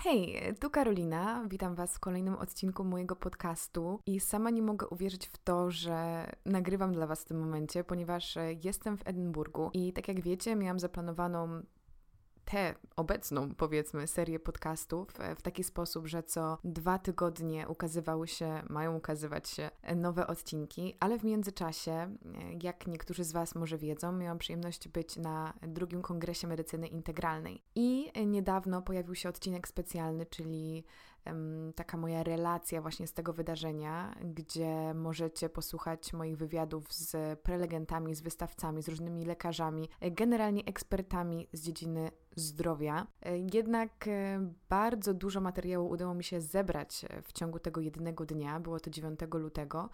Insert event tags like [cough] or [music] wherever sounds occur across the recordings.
Hej, tu Karolina. Witam Was w kolejnym odcinku mojego podcastu i sama nie mogę uwierzyć w to, że nagrywam dla Was w tym momencie, ponieważ e, jestem w Edynburgu i tak jak wiecie, miałam zaplanowaną tę obecną, powiedzmy, serię podcastów e, w taki sposób, że co dwa tygodnie ukazywały się, mają ukazywać się nowe odcinki, ale w międzyczasie, e, jak niektórzy z Was może wiedzą, miałam przyjemność być na drugim kongresie medycyny integralnej. I niedawno pojawił się odcinek specjalny, czyli taka moja relacja właśnie z tego wydarzenia, gdzie możecie posłuchać moich wywiadów z prelegentami, z wystawcami, z różnymi lekarzami, generalnie ekspertami z dziedziny zdrowia. Jednak e, bardzo dużo materiału udało mi się zebrać w ciągu tego jednego dnia, było to 9 lutego,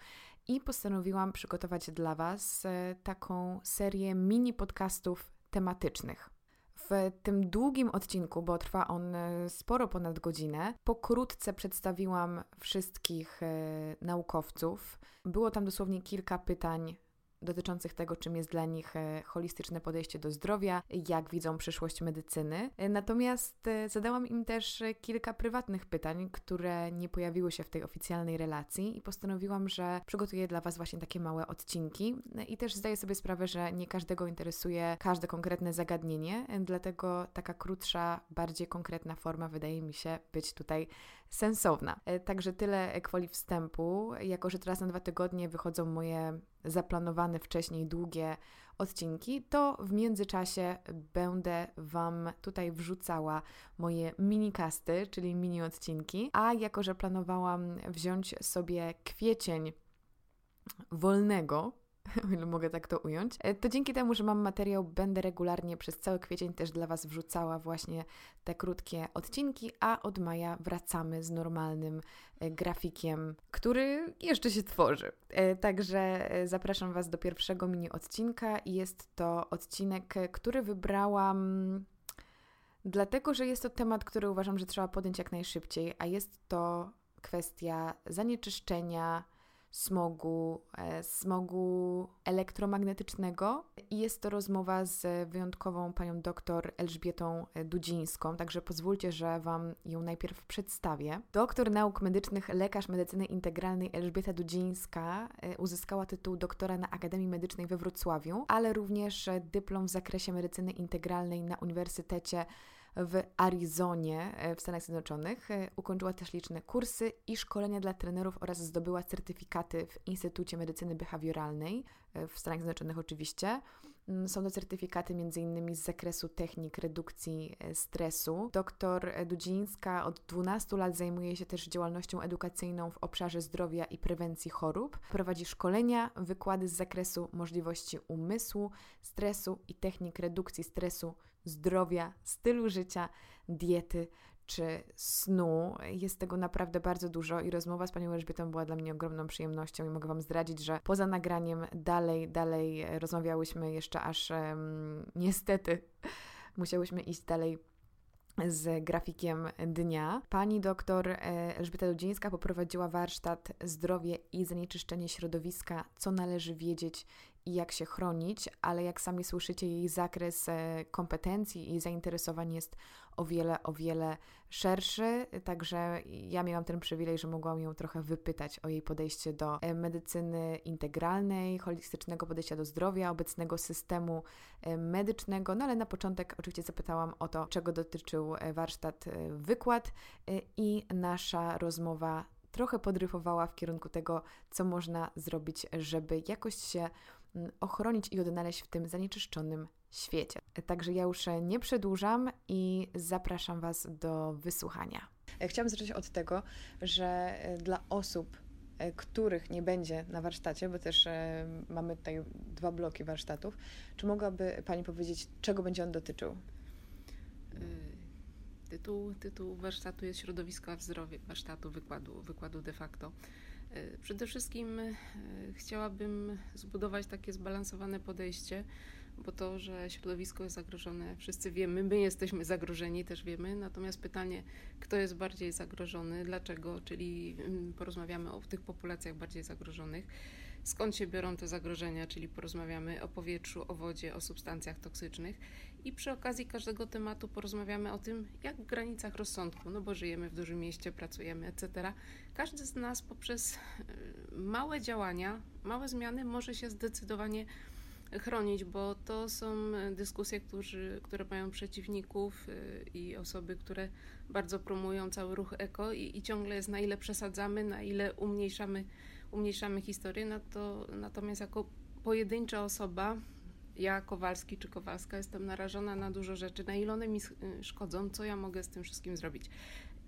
i postanowiłam przygotować dla Was e, taką serię mini podcastów tematycznych. W tym długim odcinku, bo trwa on e, sporo ponad godzinę, pokrótce przedstawiłam wszystkich e, naukowców. Było tam dosłownie kilka pytań dotyczących tego, czym jest dla nich e, holistyczne podejście do zdrowia, jak widzą przyszłość medycyny. E, natomiast e, zadałam im też kilka prywatnych pytań, które nie pojawiły się w tej oficjalnej relacji i postanowiłam, że przygotuję dla Was właśnie takie małe odcinki i też zdaję sobie sprawę, że nie każdego interesuje każde konkretne zagadnienie, dlatego taka krótsza, bardziej konkretna forma wydaje mi się być tutaj sensowna. Także tyle kwoli wstępu. Jako, że teraz na dwa tygodnie wychodzą moje zaplanowane wcześniej długie odcinki, to w międzyczasie będę Wam tutaj wrzucała moje minikasty, czyli mini odcinki. A jako, że planowałam wziąć sobie kwiecień wolnego, [laughs] o ile mogę tak to ująć, e, to dzięki temu, że mam materiał, będę regularnie przez cały kwiecień też dla Was wrzucała właśnie te krótkie odcinki, a od maja wracamy z normalnym e, grafikiem, który jeszcze się tworzy. E, także zapraszam Was do pierwszego mini odcinka jest to odcinek, który wybrałam dlatego, że jest to temat, który uważam, że trzeba podjąć jak najszybciej, a jest to kwestia zanieczyszczenia, smogu, e, smogu elektromagnetycznego i jest to rozmowa z wyjątkową panią doktor Elżbietą Dudzińską, także pozwólcie, że Wam ją najpierw przedstawię. Doktor nauk medycznych, lekarz medycyny integralnej Elżbieta Dudzińska e, uzyskała tytuł doktora na Akademii Medycznej we Wrocławiu, ale również dyplom w zakresie medycyny integralnej na Uniwersytecie w Arizonie e, w Stanach Zjednoczonych. E, ukończyła też liczne kursy i szkolenia dla trenerów oraz zdobyła certyfikaty w Instytucie Medycyny Behawioralnej e, w Stanach Zjednoczonych oczywiście. Mm, są to certyfikaty m.in. z zakresu technik redukcji stresu. Doktor Dudzińska od 12 lat zajmuje się też działalnością edukacyjną w obszarze zdrowia i prewencji chorób. Prowadzi szkolenia, wykłady z zakresu możliwości umysłu, stresu i technik redukcji stresu zdrowia, stylu życia, diety czy snu. Jest tego naprawdę bardzo dużo i rozmowa z panią Elżbietą była dla mnie ogromną przyjemnością i mogę Wam zdradzić, że poza nagraniem dalej, dalej rozmawiałyśmy jeszcze aż um, niestety [laughs] musiałyśmy iść dalej z grafikiem dnia. Pani doktor e, Elżbieta Dudzińska poprowadziła warsztat Zdrowie i zanieczyszczenie środowiska, co należy wiedzieć i jak się chronić, ale jak sami słyszycie, jej zakres e, kompetencji i zainteresowań jest o wiele, o wiele szerszy. Także ja miałam ten przywilej, że mogłam ją trochę wypytać o jej podejście do e, medycyny integralnej, holistycznego podejścia do zdrowia, obecnego systemu e, medycznego. No ale na początek oczywiście zapytałam o to, czego dotyczył warsztat, wykład i nasza rozmowa trochę podryfowała w kierunku tego, co można zrobić, żeby jakoś się ochronić i odnaleźć w tym zanieczyszczonym świecie. Także ja już nie przedłużam i zapraszam Was do wysłuchania. E, chciałam zacząć od tego, że e, dla osób, e, których nie będzie na warsztacie, bo też mamy tutaj dwa bloki warsztatów, czy mogłaby Pani powiedzieć, czego będzie on dotyczył? Tytuł, tytuł warsztatu jest Środowisko w zdrowie, warsztatu, wykładu, wykładu de facto. E, przede wszystkim e, chciałabym zbudować takie zbalansowane podejście, bo to, że środowisko jest zagrożone, wszyscy wiemy, my jesteśmy zagrożeni, też wiemy. Natomiast pytanie, kto jest bardziej zagrożony, dlaczego, czyli mm, porozmawiamy o tych populacjach bardziej zagrożonych. Skąd się biorą te zagrożenia, czyli porozmawiamy o powietrzu, o wodzie, o substancjach toksycznych i przy okazji każdego tematu porozmawiamy o tym, jak w granicach rozsądku, no bo żyjemy w dużym mieście, pracujemy, etc. Każdy z nas poprzez e, małe działania, małe zmiany może się zdecydowanie chronić, bo to są dyskusje, którzy, które mają przeciwników y, i osoby, które bardzo promują cały ruch eko i, i ciągle jest na ile przesadzamy, na ile umniejszamy, umniejszamy historię, no to, natomiast jako pojedyncza osoba, ja Kowalski czy Kowalska jestem narażona na dużo rzeczy, na ile one mi szkodzą, co ja mogę z tym wszystkim zrobić.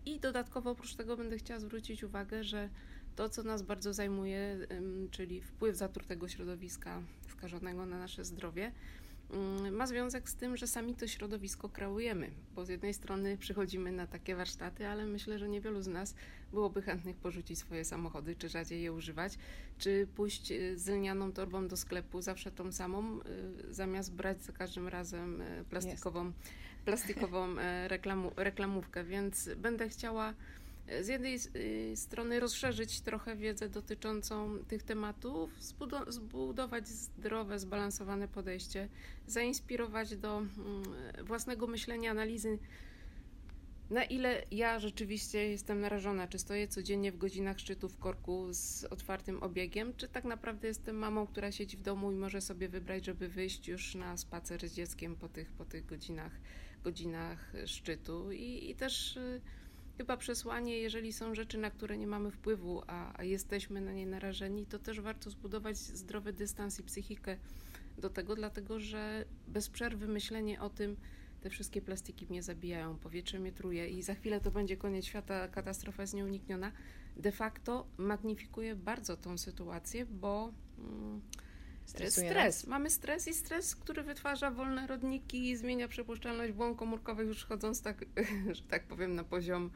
I dodatkowo oprócz tego będę chciała zwrócić uwagę, że to, co nas bardzo zajmuje, czyli wpływ zatrutego środowiska skażonego na nasze zdrowie, ma związek z tym, że sami to środowisko kreujemy, bo z jednej strony przychodzimy na takie warsztaty, ale myślę, że niewielu z nas byłoby chętnych porzucić swoje samochody, czy rzadziej je używać, czy pójść y, z lnianą torbą do sklepu, zawsze tą samą, y, zamiast brać za każdym razem y, plastikową, plastikową reklamu, reklamówkę, więc będę chciała z jednej y, strony rozszerzyć trochę wiedzę dotyczącą tych tematów, zbudować zdrowe, zbalansowane podejście, zainspirować do mm, własnego myślenia, analizy, na ile ja rzeczywiście jestem narażona, czy stoję codziennie w godzinach szczytu w korku z otwartym obiegiem, czy tak naprawdę jestem mamą, która siedzi w domu i może sobie wybrać, żeby wyjść już na spacer z dzieckiem po tych, po tych godzinach, godzinach szczytu. I, i też y, chyba przesłanie, jeżeli są rzeczy, na które nie mamy wpływu, a, a jesteśmy na nie narażeni, to też warto zbudować zdrowy dystans i psychikę do tego, dlatego że bez przerwy myślenie o tym, te wszystkie plastiki mnie zabijają, powietrze mnie truje i za chwilę to będzie koniec świata, katastrofa jest nieunikniona, de facto magnifikuje bardzo tą sytuację, bo. Mm, Stresuje stres. nas. Mamy stres i stres, który wytwarza wolne rodniki i zmienia przepuszczalność błon komórkowych, już chodząc tak, [laughs] że tak powiem, na poziom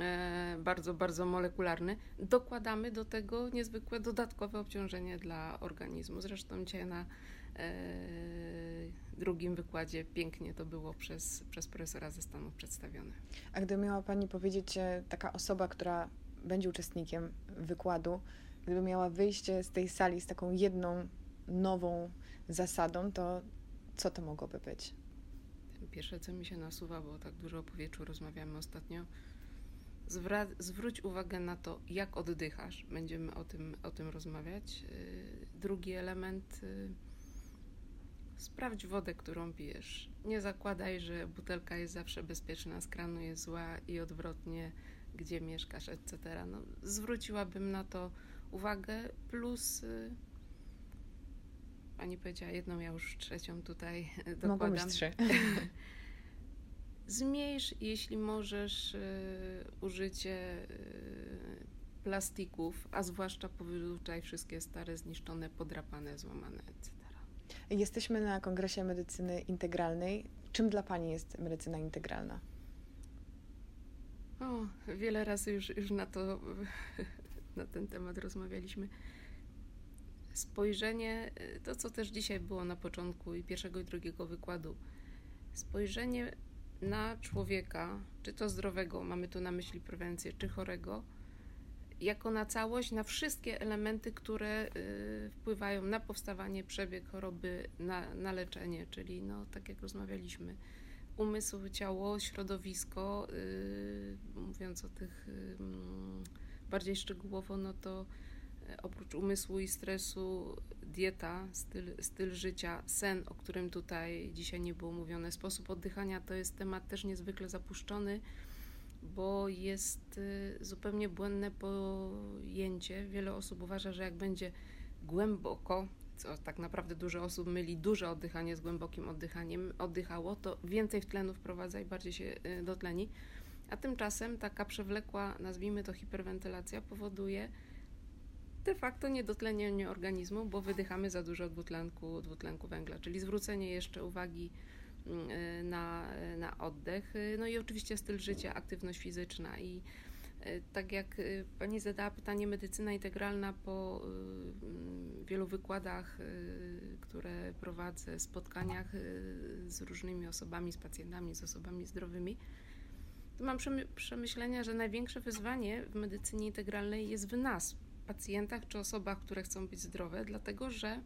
e, bardzo, bardzo molekularny. Dokładamy do tego niezwykłe dodatkowe obciążenie dla organizmu. Zresztą dzisiaj na e, drugim wykładzie pięknie to było przez, przez profesora ze Stanów przedstawione. A gdyby miała Pani powiedzieć, taka osoba, która będzie uczestnikiem wykładu, gdyby miała wyjście z tej sali z taką jedną nową zasadą, to co to mogłoby być? Pierwsze, co mi się nasuwa, bo tak dużo o powietrzu rozmawiamy ostatnio, Zwra- zwróć uwagę na to, jak oddychasz. Będziemy o tym, o tym rozmawiać. Y, drugi element, y, sprawdź wodę, którą pijesz. Nie zakładaj, że butelka jest zawsze bezpieczna, z kranu jest zła i odwrotnie, gdzie mieszkasz, etc. No, zwróciłabym na to uwagę, plus y, Pani powiedziała jedną, ja już trzecią tutaj [laughs] dokładam. Mogą być trzy. [laughs] Zmniejsz, jeśli możesz, y, użycie y, plastików, a zwłaszcza powyrzucaj wszystkie stare, zniszczone, podrapane, złamane, etc. Jesteśmy na Kongresie Medycyny Integralnej. Czym dla Pani jest medycyna integralna? O, wiele razy już, już na to, [laughs] na ten temat rozmawialiśmy spojrzenie, y, to co też dzisiaj było na początku i pierwszego i drugiego wykładu, spojrzenie na człowieka, czy to zdrowego, mamy tu na myśli prewencję, czy chorego, jako na całość, na wszystkie elementy, które y, wpływają na powstawanie, przebieg choroby, na, na leczenie, czyli no, tak jak rozmawialiśmy, umysł, ciało, środowisko, y, mówiąc o tych bardziej szczegółowo, no to oprócz umysłu i stresu, dieta, styl, styl życia, sen, o którym tutaj dzisiaj nie było mówione, sposób oddychania to jest temat też niezwykle zapuszczony, bo jest y, zupełnie błędne pojęcie. Wiele osób uważa, że jak będzie głęboko, co tak naprawdę dużo osób myli duże oddychanie z głębokim oddychaniem, oddychało, to więcej w tlenu wprowadza i bardziej się y, dotleni. A tymczasem taka przewlekła, nazwijmy to hiperwentylacja, powoduje, de facto niedotlenienie organizmu, bo wydychamy za dużo dwutlenku, dwutlenku węgla, czyli zwrócenie jeszcze uwagi mm, y, na, na oddech, y, no i oczywiście styl życia, aktywność fizyczna. I tak jak Pani zadała pytanie, medycyna integralna po wielu wykładach, które prowadzę, spotkaniach z różnymi osobami, z pacjentami, z osobami zdrowymi, to mam przemyślenia, że największe wyzwanie w medycynie integralnej jest w nas, pacjentach czy osobach, które chcą być zdrowe, dlatego że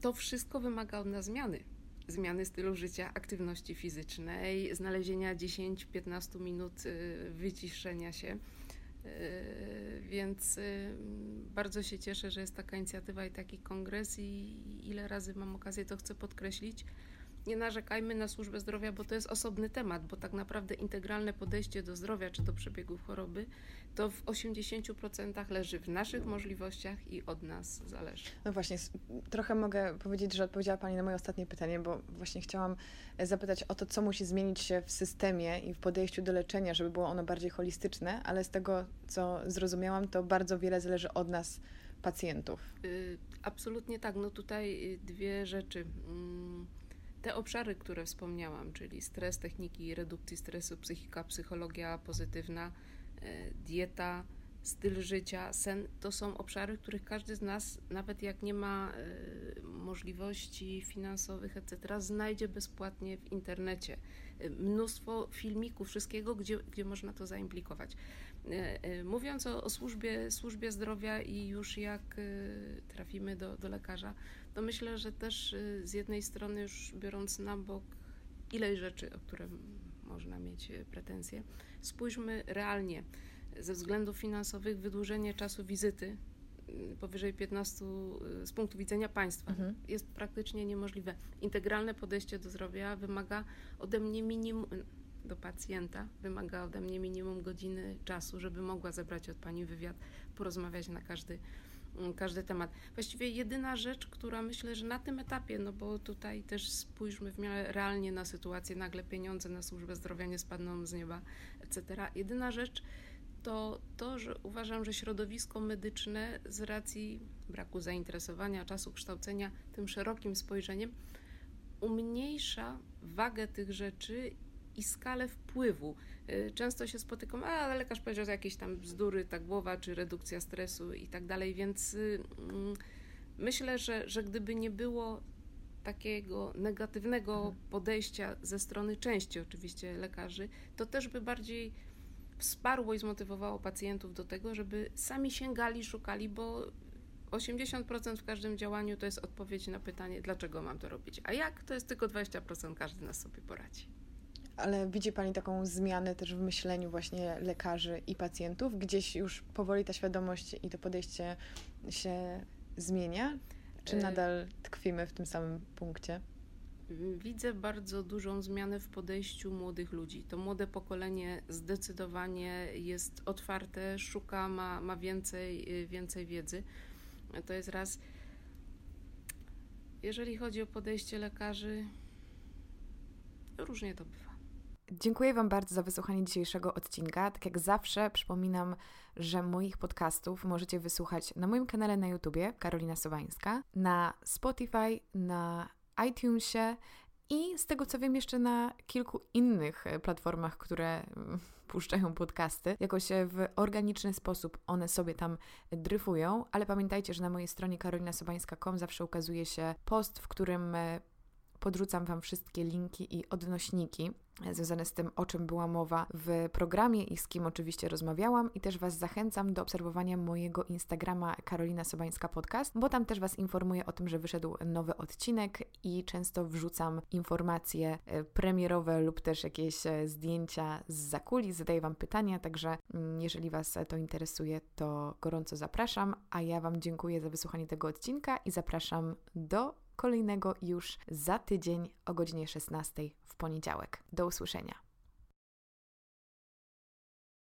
to wszystko wymaga od nas zmiany. Zmiany stylu życia, aktywności fizycznej, znalezienia 10-15 minut wyciszenia się Yy, więc bardzo się cieszę, że jest taka inicjatywa i taki kongres i ile razy mam okazję to chcę podkreślić. Nie narzekajmy na służbę zdrowia, bo to jest osobny temat, bo tak naprawdę integralne podejście do zdrowia czy do przebiegu choroby to w 80% leży w naszych możliwościach i od nas zależy. No właśnie, trochę mogę powiedzieć, że odpowiedziała Pani na moje ostatnie pytanie, bo właśnie chciałam e, zapytać o to, co musi zmienić się w systemie i w podejściu do leczenia, żeby było ono bardziej holistyczne, ale z tego, co zrozumiałam, to bardzo wiele zależy od nas, pacjentów. Y, absolutnie tak. No tutaj y, dwie rzeczy. Te obszary, które wspomniałam, czyli stres, techniki redukcji stresu, psychika, psychologia pozytywna, E, dieta, styl życia, sen to są obszary, których każdy z nas, nawet jak nie ma e, możliwości finansowych, etc., znajdzie bezpłatnie w internecie. E, mnóstwo filmików, wszystkiego, gdzie, gdzie można to zaimplikować. Mówiąc o, o służbie, służbie zdrowia i już jak trafimy do, do lekarza, to myślę, że też z jednej strony, już biorąc na bok ileś rzeczy, o które można mieć pretensje, spójrzmy realnie. Ze względów finansowych wydłużenie czasu wizyty y, powyżej 15 y, z punktu widzenia państwa mhm. jest praktycznie niemożliwe. Integralne podejście do zdrowia wymaga ode mnie minimum do pacjenta wymaga ode mnie minimum godziny czasu, żeby mogła zebrać od pani wywiad, porozmawiać na każdy, mm, każdy temat. Właściwie jedyna rzecz, która myślę, że na tym etapie, no bo tutaj też spójrzmy w miarę realnie na sytuację, nagle pieniądze na służbę zdrowia nie spadną z nieba, etc. Jedyna rzecz to to, że uważam, że środowisko medyczne z racji braku zainteresowania, czasu kształcenia tym szerokim spojrzeniem umniejsza wagę tych rzeczy i skalę wpływu. Y, często się spotykam, a lekarz powiedział, że jakieś tam bzdury, ta głowa, czy redukcja stresu i tak dalej, więc y, mm, myślę, że, że gdyby nie było takiego negatywnego mhm. podejścia ze strony części oczywiście lekarzy, to też by bardziej wsparło i zmotywowało pacjentów do tego, żeby sami sięgali, szukali, bo 80% w każdym działaniu to jest odpowiedź na pytanie, dlaczego mam to robić, a jak, to jest tylko 20%, każdy nas sobie poradzi. Ale widzi Pani taką zmianę też w myśleniu właśnie lekarzy i pacjentów? Gdzieś już powoli ta świadomość i to podejście się zmienia? Czy e, nadal tkwimy w tym samym punkcie? Widzę bardzo dużą zmianę w podejściu młodych ludzi. To młode pokolenie zdecydowanie jest otwarte, szuka, ma, ma więcej, więcej wiedzy. To jest raz. Jeżeli chodzi o podejście lekarzy, różnie to bywa. Dziękuję Wam bardzo za wysłuchanie dzisiejszego odcinka. Tak jak zawsze przypominam, że moich podcastów możecie wysłuchać na moim kanale na YouTubie Karolina Sowańska, na Spotify, na iTunesie i z tego co wiem jeszcze na kilku innych e, platformach, które mm, [laughs] puszczają podcasty. Jakoś e, w organiczny sposób one sobie tam dryfują, ale pamiętajcie, że na mojej stronie karolinasobańska.com zawsze ukazuje się post, w którym e, podrzucam Wam wszystkie linki i odnośniki związane z tym, o czym była mowa w programie i z kim oczywiście rozmawiałam. I też Was zachęcam do obserwowania mojego Instagrama Karolina Sobańska Podcast, bo tam też Was informuję o tym, że wyszedł nowy odcinek i często wrzucam informacje e, premierowe lub też jakieś e, zdjęcia z zakuli, zadaję Wam pytania, także mm, jeżeli Was to interesuje, to gorąco zapraszam, a ja Wam dziękuję za wysłuchanie tego odcinka i zapraszam do kolejnego już za tydzień o godzinie 16 w poniedziałek. Do usłyszenia.